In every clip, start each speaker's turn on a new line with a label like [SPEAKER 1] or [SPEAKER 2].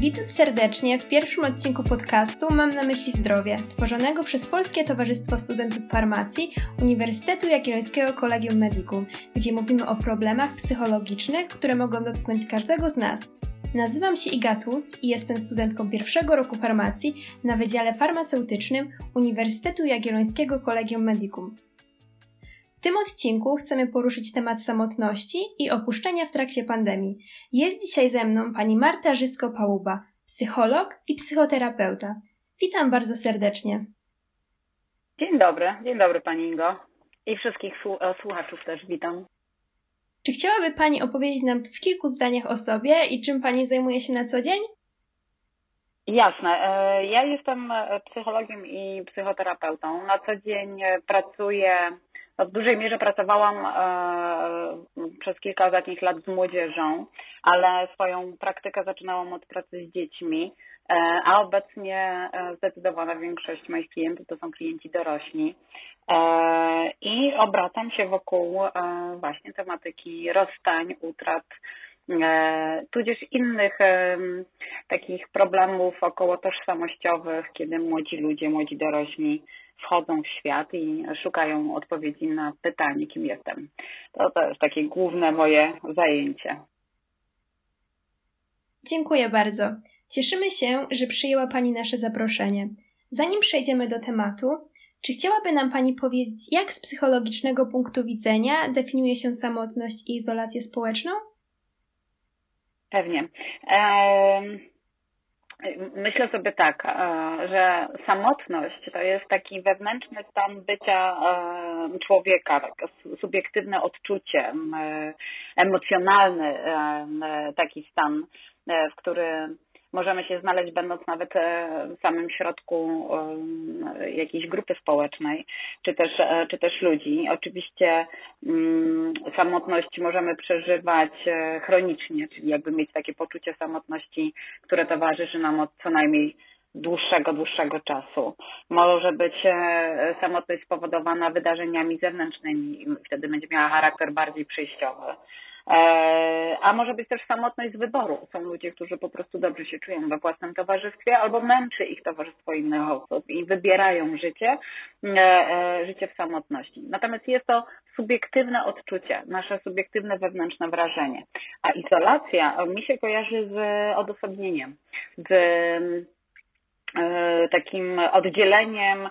[SPEAKER 1] Witam serdecznie w pierwszym odcinku podcastu Mam na myśli zdrowie, tworzonego przez Polskie Towarzystwo Studentów Farmacji Uniwersytetu Jagiellońskiego Kolegium Medicum, gdzie mówimy o problemach psychologicznych, które mogą dotknąć każdego z nas. Nazywam się Igatus i jestem studentką pierwszego roku farmacji na Wydziale Farmaceutycznym Uniwersytetu Jagiellońskiego Kolegium Medicum. W tym odcinku chcemy poruszyć temat samotności i opuszczenia w trakcie pandemii. Jest dzisiaj ze mną pani Marta Żysko-Pałuba, psycholog i psychoterapeuta. Witam bardzo serdecznie.
[SPEAKER 2] Dzień dobry, dzień dobry pani Ingo i wszystkich słuchaczów też witam.
[SPEAKER 1] Czy chciałaby Pani opowiedzieć nam w kilku zdaniach o sobie i czym Pani zajmuje się na co dzień?
[SPEAKER 2] Jasne. E, ja jestem psychologiem i psychoterapeutą. Na co dzień pracuję no, w dużej mierze pracowałam e, przez kilka ostatnich lat z młodzieżą, ale swoją praktykę zaczynałam od pracy z dziećmi, e, a obecnie e, zdecydowana większość moich klientów to są klienci dorośli. I obracam się wokół właśnie tematyki rozstań, utrat, tudzież innych takich problemów około tożsamościowych, kiedy młodzi ludzie, młodzi dorośli wchodzą w świat i szukają odpowiedzi na pytanie, kim jestem. To, to jest takie główne moje zajęcie.
[SPEAKER 1] Dziękuję bardzo. Cieszymy się, że przyjęła Pani nasze zaproszenie. Zanim przejdziemy do tematu, czy chciałaby nam Pani powiedzieć, jak z psychologicznego punktu widzenia definiuje się samotność i izolację społeczną?
[SPEAKER 2] Pewnie. Myślę sobie tak, e, że samotność to jest taki wewnętrzny stan bycia e, człowieka, takie subiektywne odczucie, emocjonalny taki stan, e, w który możemy się znaleźć, będąc nawet e, w samym środku e, jakiejś grupy społecznej, czy też, e, czy też ludzi. Oczywiście mm, samotność możemy przeżywać chronicznie, czyli jakby mieć takie poczucie samotności, które towarzyszy nam od co najmniej dłuższego, dłuższego czasu. Może być samotność spowodowana wydarzeniami zewnętrznymi, wtedy będzie miała charakter bardziej przejściowy. E, a może być też samotność z wyboru. Są ludzie, którzy po prostu dobrze się czują we własnym towarzystwie albo męczy ich towarzystwo innych osób i wybierają życie, e, e, życie w samotności. Natomiast jest to subiektywne odczucie, nasze subiektywne wewnętrzne wrażenie. A izolacja mi się kojarzy z odosobnieniem, z takim oddzieleniem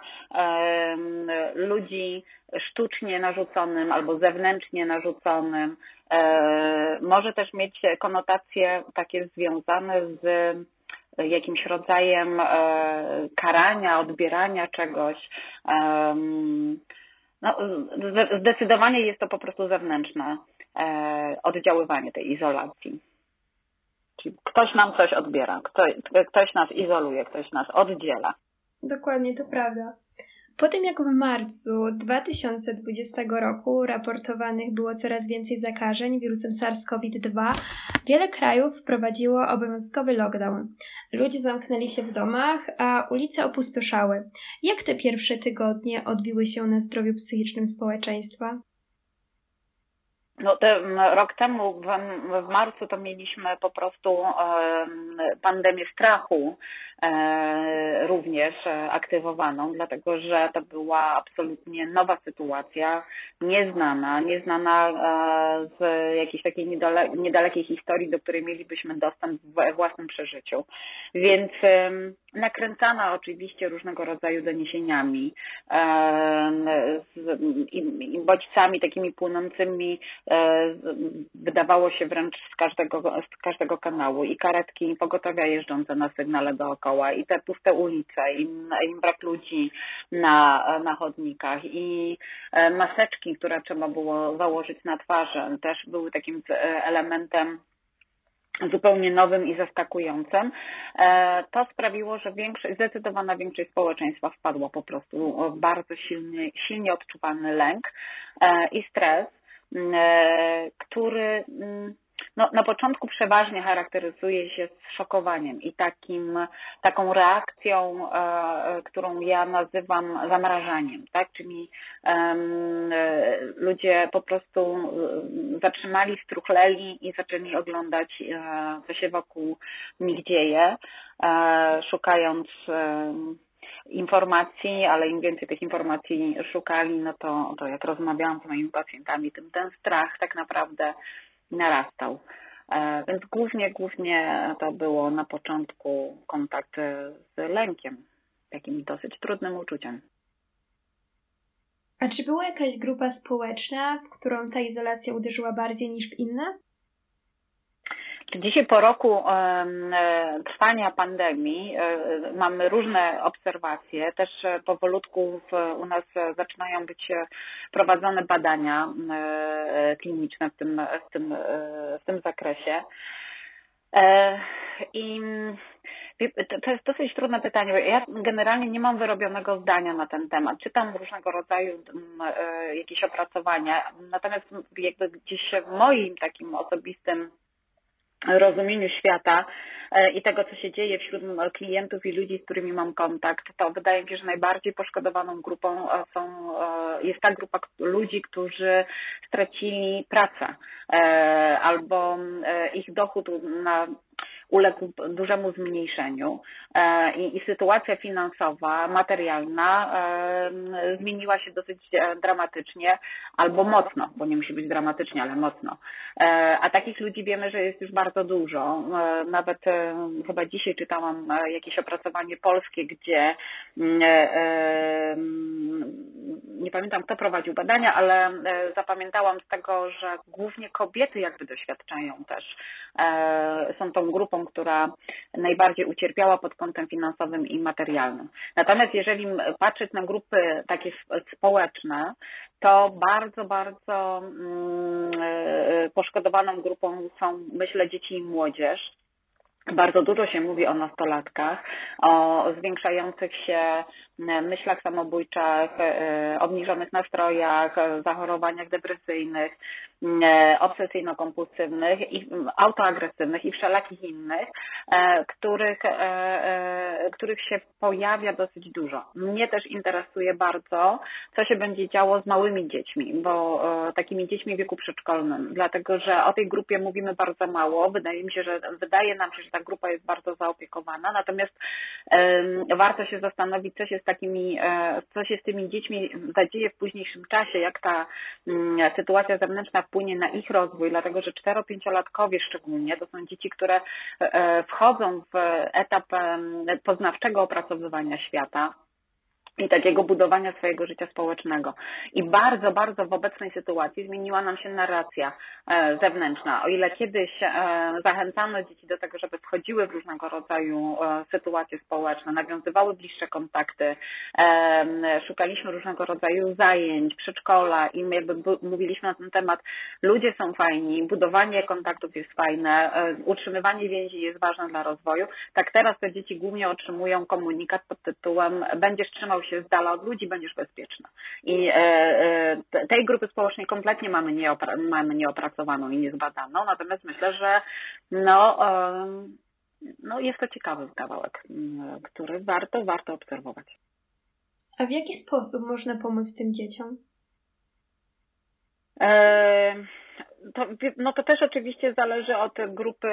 [SPEAKER 2] ludzi sztucznie narzuconym albo zewnętrznie narzuconym, e, może też mieć konotacje takie związane z jakimś rodzajem e, karania, odbierania czegoś. No, zdecydowanie jest to po prostu zewnętrzne e, oddziaływanie tej izolacji. Ktoś nam coś odbiera, ktoś nas izoluje, ktoś nas oddziela.
[SPEAKER 1] Dokładnie, to prawda. Po tym jak w marcu 2020 roku raportowanych było coraz więcej zakażeń wirusem SARS-CoV-2, wiele krajów wprowadziło obowiązkowy lockdown. Ludzie zamknęli się w domach, a ulice opustoszały. Jak te pierwsze tygodnie odbiły się na zdrowiu psychicznym społeczeństwa?
[SPEAKER 2] No, te, rok temu w, w marcu to mieliśmy po prostu pandemię strachu również aktywowaną, dlatego że to była absolutnie nowa sytuacja, nieznana, nieznana e, z jakiejś takiej niedale, niedalekiej historii, do której mielibyśmy dostęp we własnym przeżyciu. Więc nakręcana oczywiście różnego rodzaju doniesieniami i bodźcami takimi płynącymi e, wydawało się wręcz z każdego, z każdego kanału i karetki pogotowia jeżdżące na sygnale dookoła i te puste ulice i, i brak ludzi na, na chodnikach i e, maseczki, które trzeba było założyć na twarzy też były takim e, elementem zupełnie nowym i zaskakującym, e, to sprawiło, że większość, zdecydowana większość społeczeństwa wpadła po prostu w bardzo silny, silnie odczuwalny lęk i stres, który no, na początku przeważnie charakteryzuje się szokowaniem i takim, taką reakcją, e, którą ja nazywam zamrażaniem, tak? Czyli e, ludzie po prostu e, zatrzymali, struchleli i zaczęli oglądać, e, co się wokół nich dzieje, e, szukając informacji, ale im więcej tych informacji szukali, no to, to jak rozmawiałam z moimi pacjentami, tym ten strach tak naprawdę narastał. E, więc głównie, głównie to było na początku kontakt z lękiem, takim dosyć trudnym uczuciem.
[SPEAKER 1] A czy była jakaś grupa społeczna, w którą ta izolacja uderzyła bardziej niż w inne?
[SPEAKER 2] Dzisiaj po roku e, trwania pandemii e, mamy różne obserwacje. Też powolutku u nas zaczynają być prowadzone badania e, kliniczne w tym, w tym, w tym zakresie. I to jest dosyć trudne pytanie, bo ja generalnie nie mam wyrobionego zdania na ten temat. Czytam różnego rodzaju jakieś opracowania, natomiast jakby gdzieś w moim takim osobistym rozumieniu świata e, i tego, co się dzieje wśród klientów i ludzi, z którymi mam kontakt, to wydaje mi się, że najbardziej poszkodowaną grupą e, są, e, jest ta grupa ludzi, którzy stracili pracę albo ich dochód na uległ dużemu zmniejszeniu e, i, i sytuacja finansowa, materialna e, zmieniła się dosyć e, dramatycznie albo mocno, bo nie musi być dramatycznie, ale mocno. A takich ludzi wiemy, że jest już bardzo dużo. Nawet chyba dzisiaj czytałam jakieś opracowanie polskie, gdzie mm, nie pamiętam kto prowadził badania, ale zapamiętałam z tego, że głównie kobiety jakby doświadczają też, są tą grupą, która najbardziej ucierpiała pod kątem finansowym i materialnym. Natomiast jeżeli patrzeć na grupy takie społeczne, to bardzo, bardzo mm, e, poszkodowaną grupą są, myślę, dzieci i młodzież. Bardzo dużo się mówi o nastolatkach, o zwiększających się myślach samobójczych, e, obniżonych nastrojach, zachorowaniach depresyjnych, E, obsesyjno-kompulsywnych i autoagresywnych i wszelakich innych, e, których, e, których się pojawia dosyć dużo. Mnie też interesuje bardzo, co się będzie działo z małymi dziećmi, bo takimi dziećmi w wieku przedszkolnym, dlatego że o tej grupie mówimy bardzo mało. Wydaje mi się, że wydaje nam się, że ta grupa jest bardzo zaopiekowana, natomiast warto się zastanowić, co się z takimi, co się z tymi dziećmi zadzieje w późniejszym czasie, jak ta mm, sytuacja zewnętrzna wpłynie na ich rozwój, dlatego że 4-5-latkowie szczególnie to są dzieci, które e, wchodzą w etap poznawczego opracowywania świata i takiego budowania swojego życia społecznego. I bardzo, bardzo w obecnej sytuacji zmieniła nam się narracja e, zewnętrzna. O ile kiedyś e, zachęcano dzieci do tego, żeby wchodziły w różnego rodzaju e, sytuacje społeczne, nawiązywały bliższe kontakty, szukaliśmy różnego rodzaju zajęć, przedszkola i jakby mówiliśmy na ten temat, ludzie są fajni, budowanie kontaktów jest fajne, utrzymywanie więzi jest ważne dla rozwoju, tak teraz te dzieci głównie otrzymują komunikat pod tytułem będziesz trzymał się z dala od ludzi, będziesz bezpieczna. I e, e, tej grupy społecznej kompletnie mamy, nieopra mamy nieopracowaną i niezbadaną, natomiast myślę, że no, no jest to ciekawy kawałek, który warto, warto obserwować.
[SPEAKER 1] A w jaki sposób można pomóc tym dzieciom?
[SPEAKER 2] E to, no to też oczywiście zależy od grupy,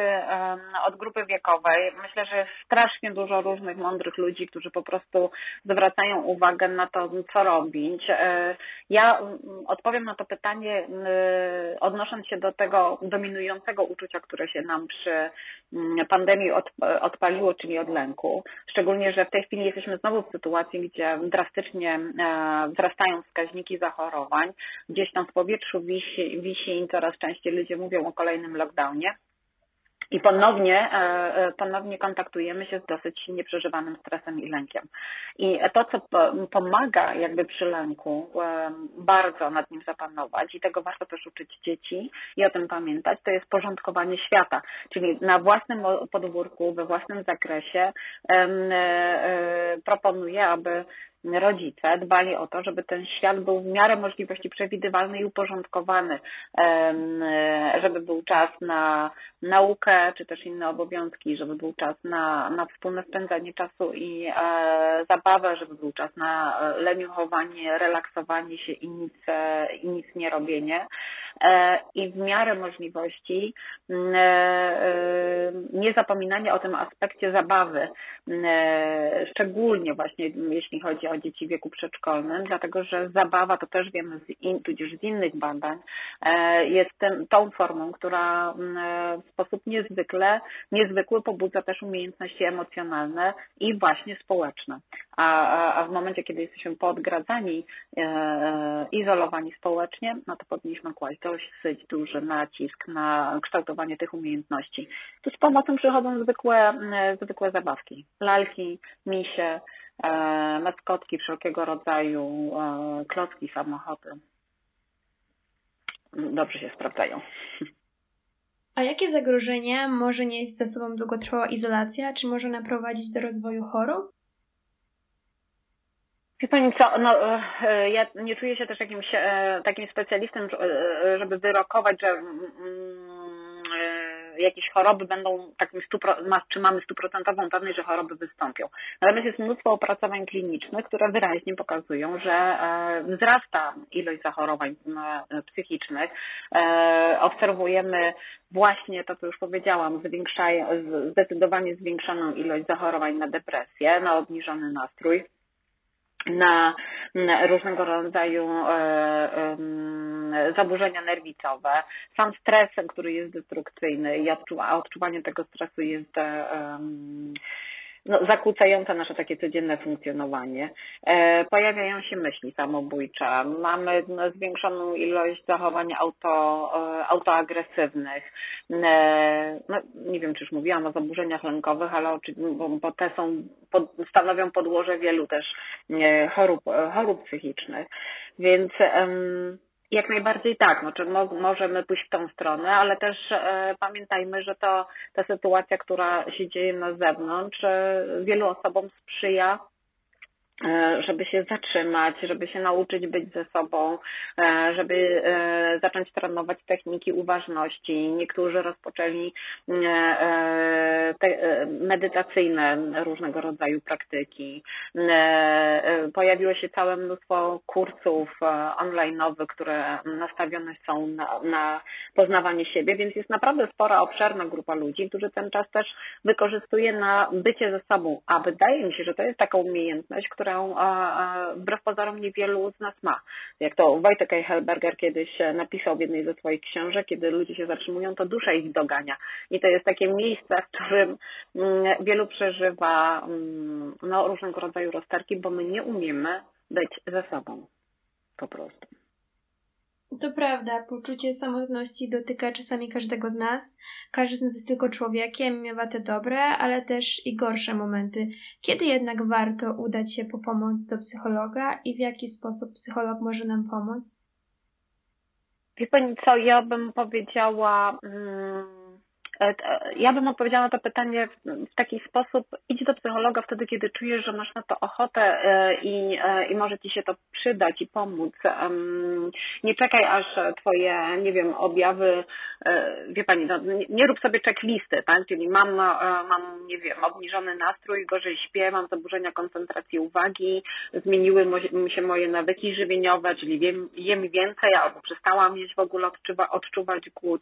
[SPEAKER 2] od grupy wiekowej. Myślę, że strasznie dużo różnych mądrych ludzi, którzy po prostu zwracają uwagę na to, co robić. E, ja odpowiem na to pytanie odnosząc się do tego dominującego uczucia, które się nam przy pandemii odpaliło, czyli od lęku. Szczególnie, że w tej chwili jesteśmy znowu w sytuacji, gdzie drastycznie e, wzrastają wskaźniki zachorowań. Gdzieś tam w powietrzu wisi, wisi coraz częściej ludzie mówią o kolejnym lockdownie. I ponownie, e, e, ponownie kontaktujemy się z dosyć nieprzeżywanym stresem i lękiem. I to, co pomaga jakby przy lęku e, bardzo nad nim zapanować i tego warto też uczyć dzieci i o tym pamiętać, to jest porządkowanie świata. Czyli na własnym podwórku, we własnym zakresie proponuję, aby rodzice dbali o to, żeby ten świat był w miarę możliwości przewidywalny i uporządkowany, żeby był czas na naukę czy też inne obowiązki, żeby był czas na, na wspólne spędzanie czasu i e, zabawę, żeby był czas na leniuchowanie, relaksowanie się i nic, e, i nic nie robienie. E, I w miarę możliwości mm, nie zapominanie o tym aspekcie zabawy, mm, szczególnie właśnie jeśli chodzi o dzieci w wieku przedszkolnym, dlatego że zabawa, to też wiemy z in, tudzież z innych badań, jest ten, tą formą, która mm, w sposób niezwykle, niezwykły pobudza też umiejętności emocjonalne i właśnie społeczne. A, a w momencie, kiedy jesteśmy podgradzani, e, e, izolowani społecznie, no to powinniśmy kłaść dosyć duży nacisk na kształtowanie tych umiejętności. Tu z pomocą przychodzą zwykłe, zwykłe zabawki. Lalki, misie, e, maskotki wszelkiego rodzaju, e, klocki, samochody. Dobrze się sprawdzają.
[SPEAKER 1] A jakie zagrożenia może nieść za sobą długotrwała izolacja? Czy może naprowadzić do rozwoju chorób?
[SPEAKER 2] Wie Pani co, no, e, ja nie czuję się też jakimś e, takim specjalistą, e, żeby wyrokować, że mm, jakieś choroby będą takim stu, czy mamy stuprocentową pewność, że choroby wystąpią. Natomiast jest mnóstwo opracowań klinicznych, które wyraźnie pokazują, że wzrasta ilość zachorowań psychicznych. Obserwujemy właśnie to, co już powiedziałam, zwiększają, zdecydowanie zwiększoną ilość zachorowań na depresję, na obniżony nastrój na różnego rodzaju e, zaburzenia nerwicowe. Sam stres, który jest destrukcyjny i odczuwanie tego stresu jest no, zakłócające nasze takie codzienne funkcjonowanie. E, pojawiają się myśli samobójcze, mamy no, zwiększoną ilość zachowań auto, e, autoagresywnych. E, no, nie wiem, czy już mówiłam o zaburzeniach lękowych, ale bo, te są, stanowią podłoże wielu też chorób, chorób psychicznych. Więc jak najbardziej tak, no, czy mo możemy pójść w tą stronę, ale też e, pamiętajmy, że to ta sytuacja, która się dzieje na zewnątrz, e, wielu osobom sprzyja żeby się zatrzymać, żeby się nauczyć być ze sobą, e, żeby e, zacząć trenować techniki uważności. Niektórzy rozpoczęli medytacyjne różnego rodzaju praktyki. Pojawiło się całe mnóstwo kursów online'owych, które nastawione są na, na poznawanie siebie, więc jest naprawdę spora, obszerna grupa ludzi, którzy ten czas też wykorzystuje na bycie ze sobą. A wydaje mi się, że to jest taka umiejętność, która którą wbrew pozorom niewielu z nas ma. Jak to Wojtek Eichelberger kiedyś e, napisał w jednej ze swoich książek, kiedy ludzie się zatrzymują, to dusza ich dogania. I to jest takie miejsce, w którym mm, wielu przeżywa mm, no, różnego rodzaju rozterki, bo my nie umiemy być ze sobą. Po prostu.
[SPEAKER 1] To prawda, poczucie samotności dotyka czasami każdego z nas. Każdy z nas jest tylko człowiekiem, miewa te dobre, ale też i gorsze momenty. Kiedy jednak warto udać się po pomoc do psychologa i w jaki sposób psycholog może nam pomóc?
[SPEAKER 2] Wie Pani co, ja bym powiedziała... Hmm ja bym odpowiedziała na to pytanie w taki sposób, idź do psychologa wtedy, kiedy czujesz, że masz na to ochotę e, i, i może ci się to przydać i pomóc. Nie czekaj, aż twoje, nie wiem, objawy, wie pani, no, nie rób sobie checklisty, tak? Czyli mam, mam, nie wiem, obniżony nastrój, gorzej śpię, mam zaburzenia koncentracji uwagi, zmieniły mi się moje nawyki żywieniowe, czyli jem, więcej albo przestałam jeść w ogóle odczuwa, odczuwać głód,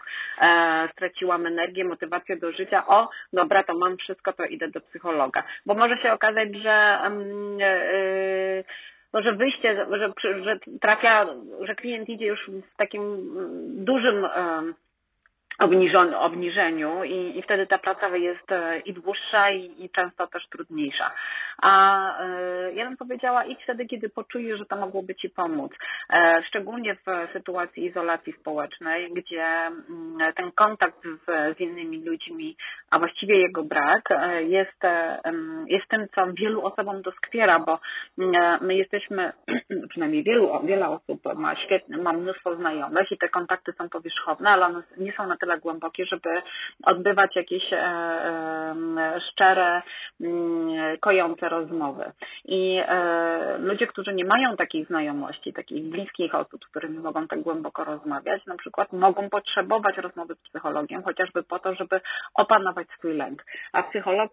[SPEAKER 2] straciłam energię, energię, motywację do życia, o, dobra, to mam wszystko, to idę do psychologa. Bo może się okazać, że yy, może wyjście, że, że trafia, że klient idzie już w takim dużym obniżony, obniżeniu i, i wtedy ta praca jest e, i dłuższa i, i często też trudniejsza. A y, ja bym powiedziała idź wtedy, kiedy poczujesz, że to mogłoby Ci pomóc. E, szczególnie w sytuacji izolacji społecznej, gdzie y, ten kontakt z, z innymi ludźmi, a właściwie jego brak y, jest, jest tym, co wielu osobom doskwiera, bo my jesteśmy, przynajmniej wielu, wiele osób ma świetne, ma mnóstwo znajomych i te kontakty są powierzchowne, ale one nie są na tyle głębokie, żeby odbywać jakieś szczere, mm, kojące rozmowy. I ludzie, którzy nie mają takiej znajomości, takich bliskich osób, z którymi mogą tak głęboko rozmawiać, na przykład mogą potrzebować rozmowy z psychologiem, chociażby po to, żeby opanować swój lęk. A psycholog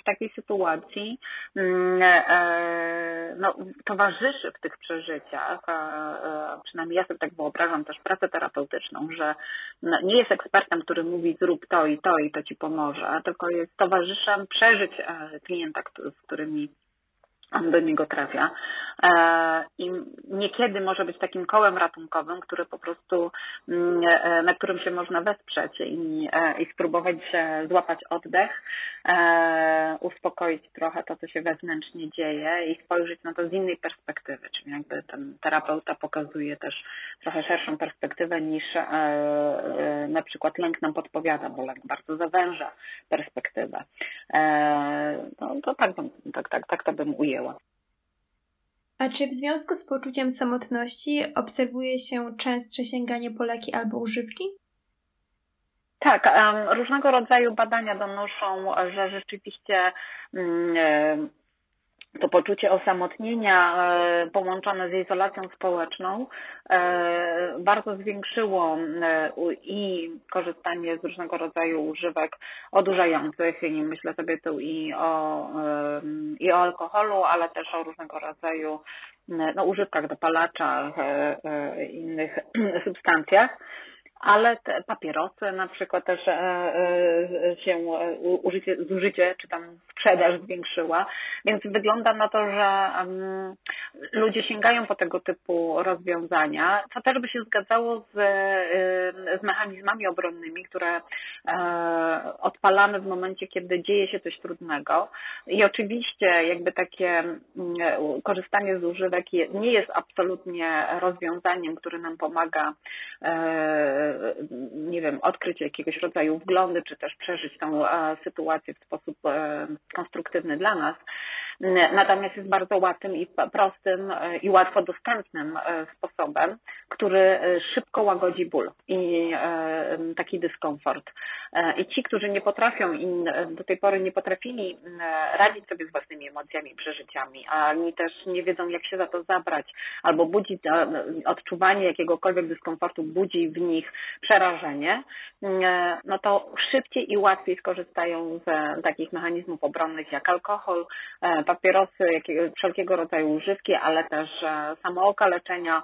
[SPEAKER 2] w takiej sytuacji mm, no, towarzyszy w tych przeżyciach, przynajmniej ja sobie tak wyobrażam też pracę terapeutyczną, że no, nie jest ekspertem, który mówi zrób to i to i to ci pomoże, tylko jest towarzyszem przeżyć e, klienta, z którymi on do niego trafia. E, I niekiedy może być takim kołem ratunkowym, który po prostu, mm, e, na którym się można wesprzeć i, i spróbować złapać oddech, uspokoić trochę to, co się wewnętrznie dzieje i spojrzeć na to z innej perspektywy, czyli jakby ten terapeuta pokazuje też trochę szerszą perspektywę niż na przykład lęk nam podpowiada, bo lęk bardzo zawęża perspektywę. No to tak, tak, tak, tak to bym ujęła.
[SPEAKER 1] A czy w związku z poczuciem samotności obserwuje się częstsze sięganie po leki albo używki?
[SPEAKER 2] Tak, różnego rodzaju badania donoszą, że rzeczywiście mm, to poczucie osamotnienia e, połączone z izolacją społeczną e, bardzo zwiększyło e, i korzystanie z różnego rodzaju używek odurzających i myślę sobie tu i o, i o alkoholu, ale też o różnego rodzaju no, używkach dopalaczach, innych substancjach ale te papierosy na przykład też e, e, się e, użycie, zużycie czy tam sprzedaż zwiększyła, więc wygląda na to, że ludzie sięgają po tego typu rozwiązania, co też by się zgadzało z, z mechanizmami obronnymi, które odpalamy w momencie, kiedy dzieje się coś trudnego. I oczywiście jakby takie korzystanie z używek nie jest absolutnie rozwiązaniem, które nam pomaga nie wiem, odkryć jakiegoś rodzaju wglądy, czy też przeżyć tą e, sytuację w sposób e, konstruktywny dla nas. Natomiast jest bardzo łatwym i prostym e, i łatwo dostępnym sposobem, który szybko łagodzi ból i taki dyskomfort. I ci, którzy nie potrafią i do tej pory nie potrafili radzić sobie z własnymi emocjami, przeżyciami, ani też nie wiedzą, jak się za to zabrać, albo budzi odczuwanie jakiegokolwiek dyskomfortu, budzi w nich przerażenie, no to szybciej i łatwiej skorzystają z takich mechanizmów obronnych jak alkohol, papierosy, wszelkiego rodzaju używki, ale też e, samookaleczenia,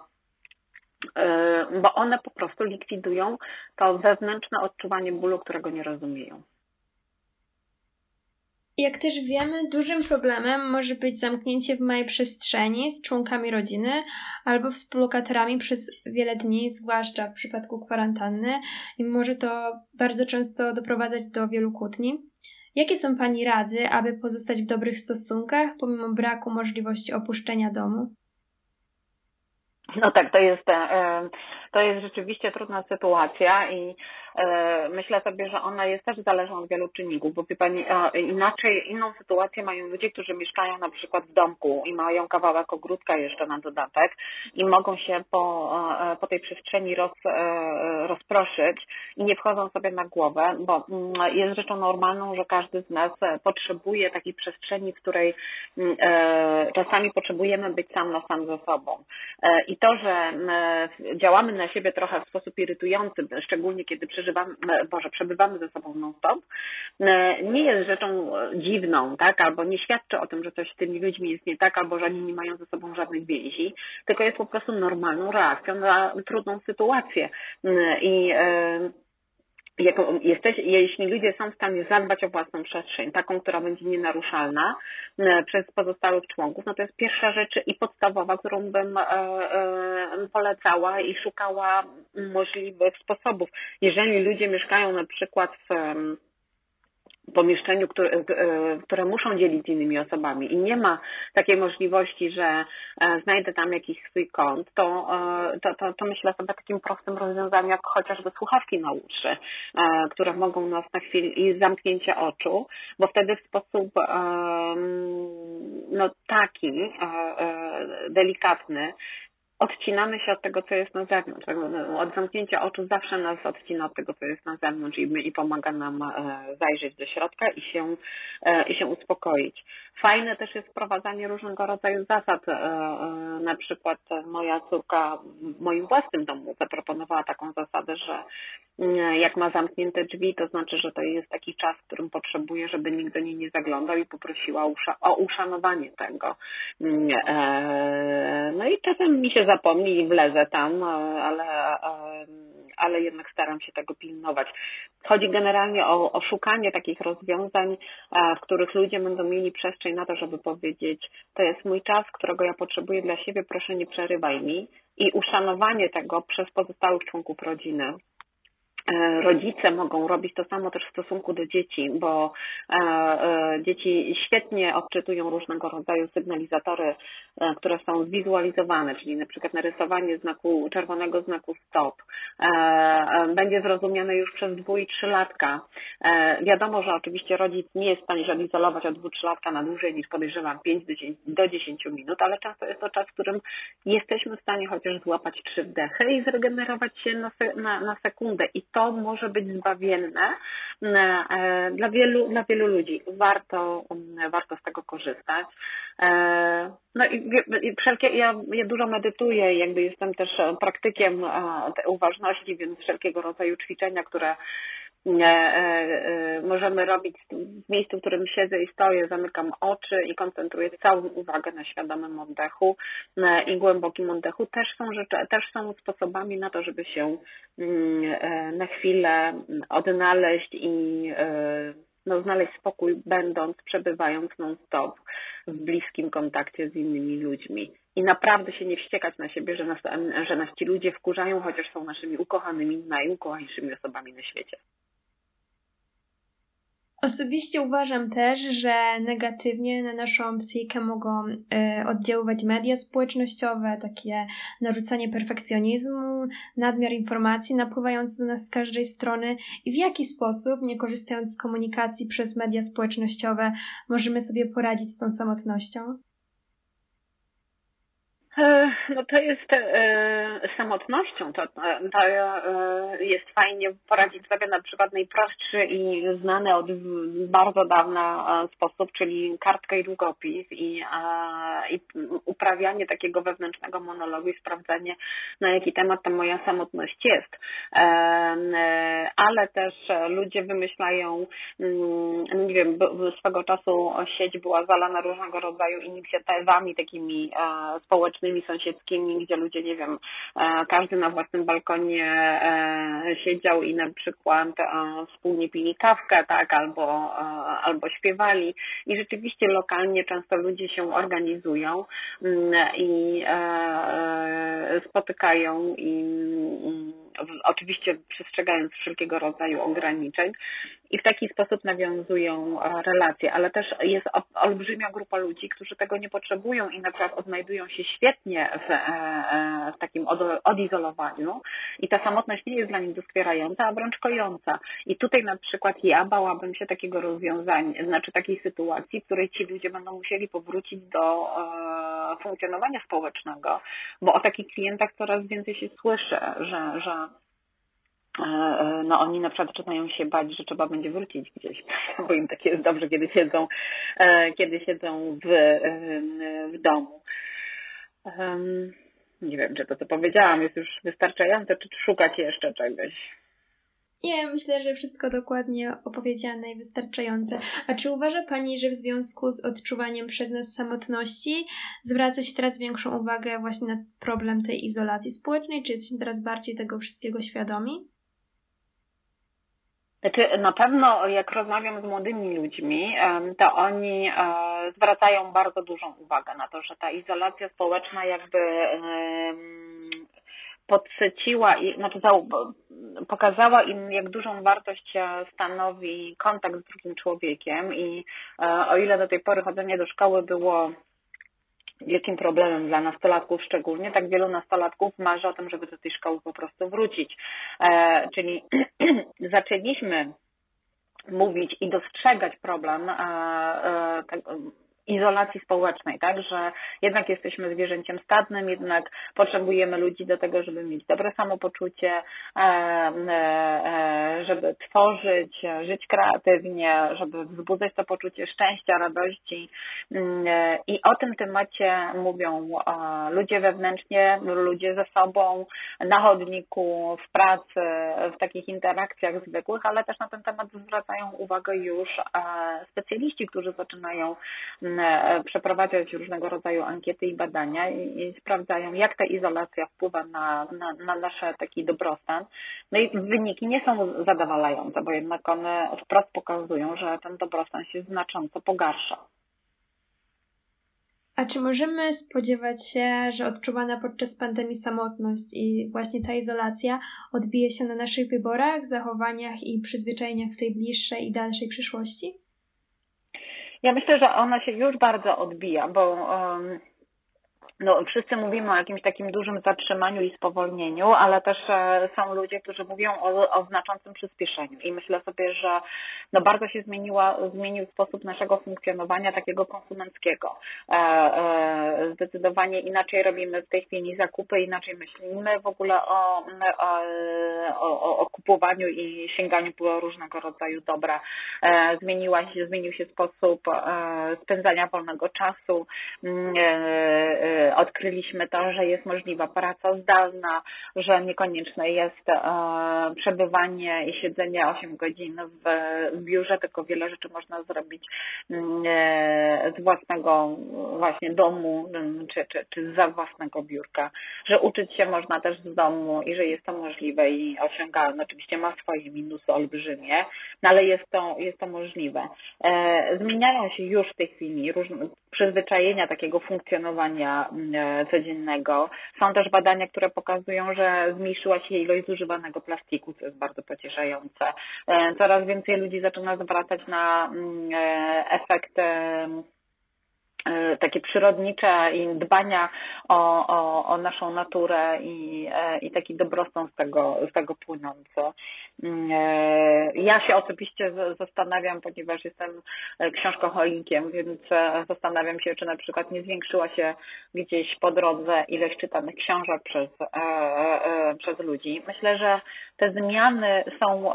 [SPEAKER 2] e, bo one po prostu likwidują to wewnętrzne odczuwanie bólu, którego nie rozumieją.
[SPEAKER 1] Jak też wiemy, dużym problemem może być zamknięcie w małej przestrzeni z członkami rodziny albo współlokatorami przez wiele dni, zwłaszcza w przypadku kwarantanny, i może to bardzo często doprowadzać do wielu kłótni. Jakie są Pani rady, aby pozostać w dobrych stosunkach pomimo braku możliwości opuszczenia domu?
[SPEAKER 2] No tak, to jest, e, to jest rzeczywiście trudna sytuacja i myślę sobie, że ona jest też zależna od wielu czynników, bo wie Pani, inaczej, inną sytuację mają ludzie, którzy mieszkają na przykład w domku i mają kawałek ogródka jeszcze na dodatek i mogą się po, e, po tej przestrzeni roz, e, rozproszyć i nie wchodzą sobie na głowę, bo mm, jest rzeczą normalną, że każdy z nas potrzebuje takiej przestrzeni, w której mm, czasami potrzebujemy być sam na sam ze sobą. I to, że działamy na siebie trochę w sposób irytujący, szczególnie kiedy przeżywamy przeżywamy, Boże, przebywamy ze sobą non-stop, e, nie jest rzeczą dziwną, tak, albo nie świadczy o tym, że coś z tymi ludźmi jest nie tak, albo że oni nie mają ze sobą żadnych więzi, tylko jest po prostu normalną reakcją na trudną sytuację. E, I jako jesteś, jeśli ludzie są w stanie zadbać o własną przestrzeń, taką, która będzie nienaruszalna e, przez pozostałych członków, no to jest pierwsza rzecz i podstawowa, którą bym e, e, polecała i szukała możliwych sposobów. Jeżeli ludzie mieszkają na przykład w pomieszczeniu, które, e, które muszą dzielić z innymi osobami i nie ma takiej możliwości, że e, znajdę tam jakiś swój kąt, to, e, to, to, to myślę sobie o takim prostym rozwiązaniu, jak chociażby słuchawki na uszy, które mogą nas na chwilę i zamknięcie oczu, bo wtedy w sposób no, taki delikatny odcinamy się od tego, co jest na zewnątrz. No, od zamknięcia oczu zawsze nas odcina od tego, co jest na zewnątrz i, i pomaga nam e, zajrzeć do środka i się, e, i się uspokoić. Fajne też jest wprowadzanie różnego rodzaju zasad. E, na przykład moja córka w moim własnym domu zaproponowała taką zasadę, że jak ma zamknięte drzwi, to znaczy, że to jest taki czas, w którym potrzebuje, żeby nikt do niej nie zaglądał i poprosiła o uszanowanie tego. No i czasem mi się zapomni i wlezę tam, ale, ale jednak staram się tego pilnować. Chodzi generalnie o, o szukanie takich rozwiązań, w których ludzie będą mieli przestrzeń na to, żeby powiedzieć, to jest mój czas, którego ja potrzebuję dla siebie, proszę nie przerywaj mi i uszanowanie tego przez pozostałych członków rodziny. E, rodzice mogą robić to samo też w stosunku do dzieci, bo e, e, dzieci świetnie odczytują różnego rodzaju sygnalizatory, które są zwizualizowane, czyli na przykład narysowanie znaku, czerwonego znaku stop będzie zrozumiane już przez dwu i trzylatka. Wiadomo, że oczywiście rodzic nie jest w stanie się odizolować od dwu trzylatka na dłużej niż podejrzewam 5 do 10 minut, ale często jest to czas, w którym jesteśmy w stanie chociaż złapać trzy wdechy i zregenerować się na, na, na sekundę. I to może być zbawienne e, dla wielu, dla wielu ludzi. Warto, warto z tego korzystać. E, no i wszelkie, ja, ja dużo medytuję, jakby jestem też praktykiem uważności, więc wszelkiego rodzaju ćwiczenia, które E, e, możemy robić w miejscu, w którym siedzę i stoję, zamykam oczy i koncentruję całą uwagę na świadomym oddechu e, i głębokim oddechu. Też są rzeczy, też są sposobami na to, żeby się mm, na chwilę odnaleźć i no, znaleźć spokój, będąc, przebywając non-stop w bliskim kontakcie z innymi ludźmi. I naprawdę się nie wściekać na siebie, że nas, że nas ci ludzie wkurzają, chociaż są naszymi ukochanymi, najukochańszymi osobami na świecie.
[SPEAKER 1] Osobiście uważam też, że negatywnie na naszą psychikę mogą y, oddziaływać media społecznościowe, takie narzucanie perfekcjonizmu, nadmiar informacji napływający do nas z każdej strony i w jaki sposób, nie korzystając z komunikacji przez media społecznościowe, możemy sobie poradzić z tą samotnością?
[SPEAKER 2] E, no to jest e, samotnością, to, to e, jest fajnie poradzić sobie na przykład najprostszy i znany od bardzo dawna sposób, czyli kartka i długopis i, i uprawianie takiego wewnętrznego monologu i sprawdzanie na jaki temat ta moja samotność jest. Ale też ludzie wymyślają, mm, nie wiem, swego czasu sieć była zalana różnego rodzaju inicjatywami takimi społecznymi, własnymi sąsiedzkimi, gdzie ludzie, nie wiem, e, każdy na własnym balkonie e, siedział i na przykład e, wspólnie pili kawkę, tak, albo, albo śpiewali. I rzeczywiście lokalnie często ludzie się organizują mm, i spotykają i oczywiście przestrzegając wszelkiego rodzaju ograniczeń i w taki sposób nawiązują relacje, ale też jest olbrzymia grupa ludzi, którzy tego nie potrzebują i na przykład odnajdują się świetnie w, e, e, w takim odizolowaniu i ta samotność nie jest dla nich doskwierająca, a wręcz kojąca. I tutaj na przykład ja bałabym się takiego rozwiązania, znaczy takiej sytuacji, w której ci ludzie będą musieli powrócić do e, funkcjonowania społecznego, bo o takich klientach coraz więcej się słyszy, że, że E, e, no oni na przykład zaczynają się bać, że trzeba będzie wrócić gdzieś, bo im tak jest dobrze, kiedy siedzą, e, kiedy siedzą w, w domu. Nie wiem, czy to, co powiedziałam, jest już wystarczające, czy szukać jeszcze czegoś.
[SPEAKER 1] Nie, myślę, że wszystko dokładnie opowiedziane i wystarczające. A czy uważa Pani, że w związku z odczuwaniem przez nas samotności zwraca się teraz większą uwagę właśnie na problem tej izolacji społecznej? Czy jesteśmy teraz bardziej tego wszystkiego świadomi?
[SPEAKER 2] Znaczy, na pewno jak rozmawiam z młodymi ludźmi, to oni e, zwracają bardzo dużą uwagę na to, że ta izolacja społeczna jakby podsyciła znaczy pokazała im, jak dużą wartość e, stanowi kontakt z drugim człowiekiem i e, o ile do tej pory chodzenie do szkoły było wielkim problemem dla nastolatków szczególnie, tak wielu nastolatków marzy o tym, żeby do tej szkoły po prostu wrócić. E, czyli zaczęliśmy mówić i dostrzegać problem e, e, izolacji społecznej, tak, że jednak jesteśmy zwierzęciem stadnym, jednak potrzebujemy ludzi do tego, żeby mieć dobre samopoczucie, e, e, żeby tworzyć, żyć kreatywnie, żeby wzbudzać to poczucie szczęścia, radości. Mm, i o tym temacie mówią ludzie wewnętrznie, ludzie ze sobą, na chodniku, w pracy, w takich interakcjach zwykłych, ale też na ten temat zwracają uwagę już specjaliści, którzy zaczynają mm, E, przeprowadzać różnego rodzaju ankiety i badania i, i sprawdzają, jak ta izolacja wpływa na, na, na nasz taki dobrostan. No i wyniki nie są zadowalające, bo jednak one wprost pokazują, że ten dobrostan się znacząco pogarsza.
[SPEAKER 1] A czy możemy spodziewać się, że odczuwana podczas pandemii samotność i właśnie ta izolacja odbije się na naszych wyborach, zachowaniach i przyzwyczajeniach w tej bliższej i dalszej przyszłości?
[SPEAKER 2] Ja myślę, że ona się już bardzo odbija, bo um, no, wszyscy mówimy o jakimś takim dużym zatrzymaniu i spowolnieniu, ale też e, są ludzie, którzy mówią o, o znaczącym przyspieszeniu. I myślę sobie, że no, bardzo się zmieniła, zmienił sposób naszego funkcjonowania takiego konsumenckiego. E, e, zdecydowanie inaczej robimy w tej chwili zakupy, inaczej myślimy w ogóle o, o, o, o kupowaniu i sięganiu po różnego rodzaju dobra. E, zmieniła się, zmienił się sposób e, spędzania wolnego czasu mm, e, odkryliśmy to, że jest możliwa praca zdalna, że niekonieczne jest e, przebywanie i siedzenie 8 godzin w biurze, tylko wiele rzeczy można zrobić mm, e, z własnego właśnie domu mm, czy, czy, czy za własnego biurka, że uczyć się można też z domu i że jest to możliwe i osiągalne. Oczywiście ma swoje minusy olbrzymie, no ale jest to, jest to możliwe. E, zmieniają się już w tej chwili różne przyzwyczajenia takiego funkcjonowania E, codziennego. Są też badania, które pokazują, że zmniejszyła się ilość zużywanego plastiku, co jest bardzo pocieszające. E, coraz więcej ludzi zaczyna zwracać na mm, e, efekt takie przyrodnicze i dbania o, o, o naszą naturę i, i taki dobrostan z tego, z tego płynący. Mm, e, ja się osobiście zastanawiam, ponieważ jestem e, książkoholikiem, więc e, zastanawiam się, czy na przykład nie zwiększyła się gdzieś po drodze ilość czytanych książek przez, przez ludzi. Myślę, że te zmiany są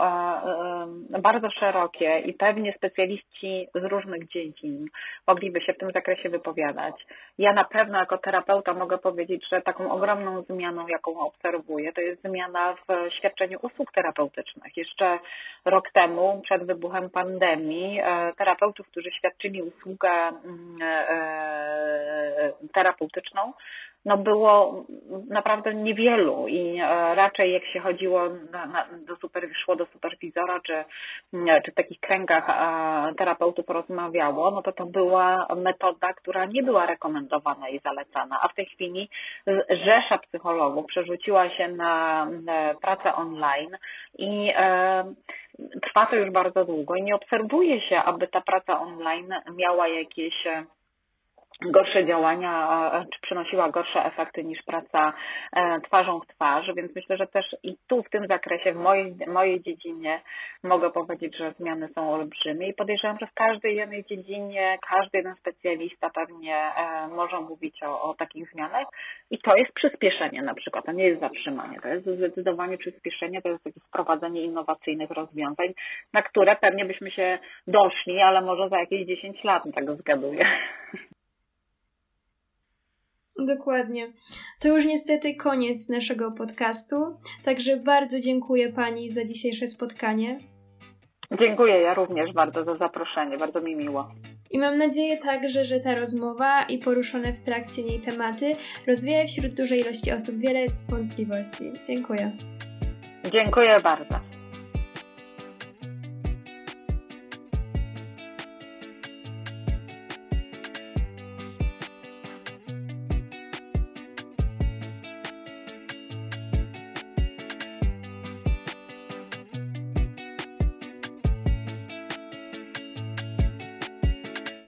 [SPEAKER 2] bardzo szerokie i pewnie specjaliści z różnych dziedzin mogliby się w tym zakresie wypowiadać. Ja na pewno jako terapeuta mogę powiedzieć, że taką ogromną zmianą, jaką obserwuję, to jest zmiana w świadczeniu usług terapeutycznych jeszcze rok temu, przed wybuchem pandemii, e, terapeutów, którzy świadczyli usługę mm, e, e, terapeutyczną, no było naprawdę niewielu i e, raczej jak się chodziło na, na, do super, szło do superwizora czy, czy w takich kręgach terapeutów rozmawiało, no to to była metoda, która nie była rekomendowana i zalecana, a w tej chwili rzesza psychologów przerzuciła się na pracę online i e, trwa to już bardzo długo i nie obserwuje się, aby ta praca online miała jakieś gorsze działania, czy przynosiła gorsze efekty niż praca e, twarzą w twarz, więc myślę, że też i tu w tym zakresie, w mojej, mojej dziedzinie mogę powiedzieć, że zmiany są olbrzymie i podejrzewam, że w każdej jednej dziedzinie każdy jeden specjalista pewnie e, może mówić o, o takich zmianach i to jest przyspieszenie na przykład, to nie jest zatrzymanie, to jest zdecydowanie przyspieszenie, to jest takie wprowadzenie innowacyjnych rozwiązań, na które pewnie byśmy się doszli, ale może za jakieś 10 lat, tak zgaduję.
[SPEAKER 1] Dokładnie. To już niestety koniec naszego podcastu, także bardzo dziękuję Pani za dzisiejsze spotkanie.
[SPEAKER 2] Dziękuję ja również bardzo za zaproszenie, bardzo mi miło.
[SPEAKER 1] I mam nadzieję także, że ta rozmowa i poruszone w trakcie niej tematy rozwieje wśród dużej ilości osób wiele wątpliwości. Dziękuję.
[SPEAKER 2] Dziękuję bardzo.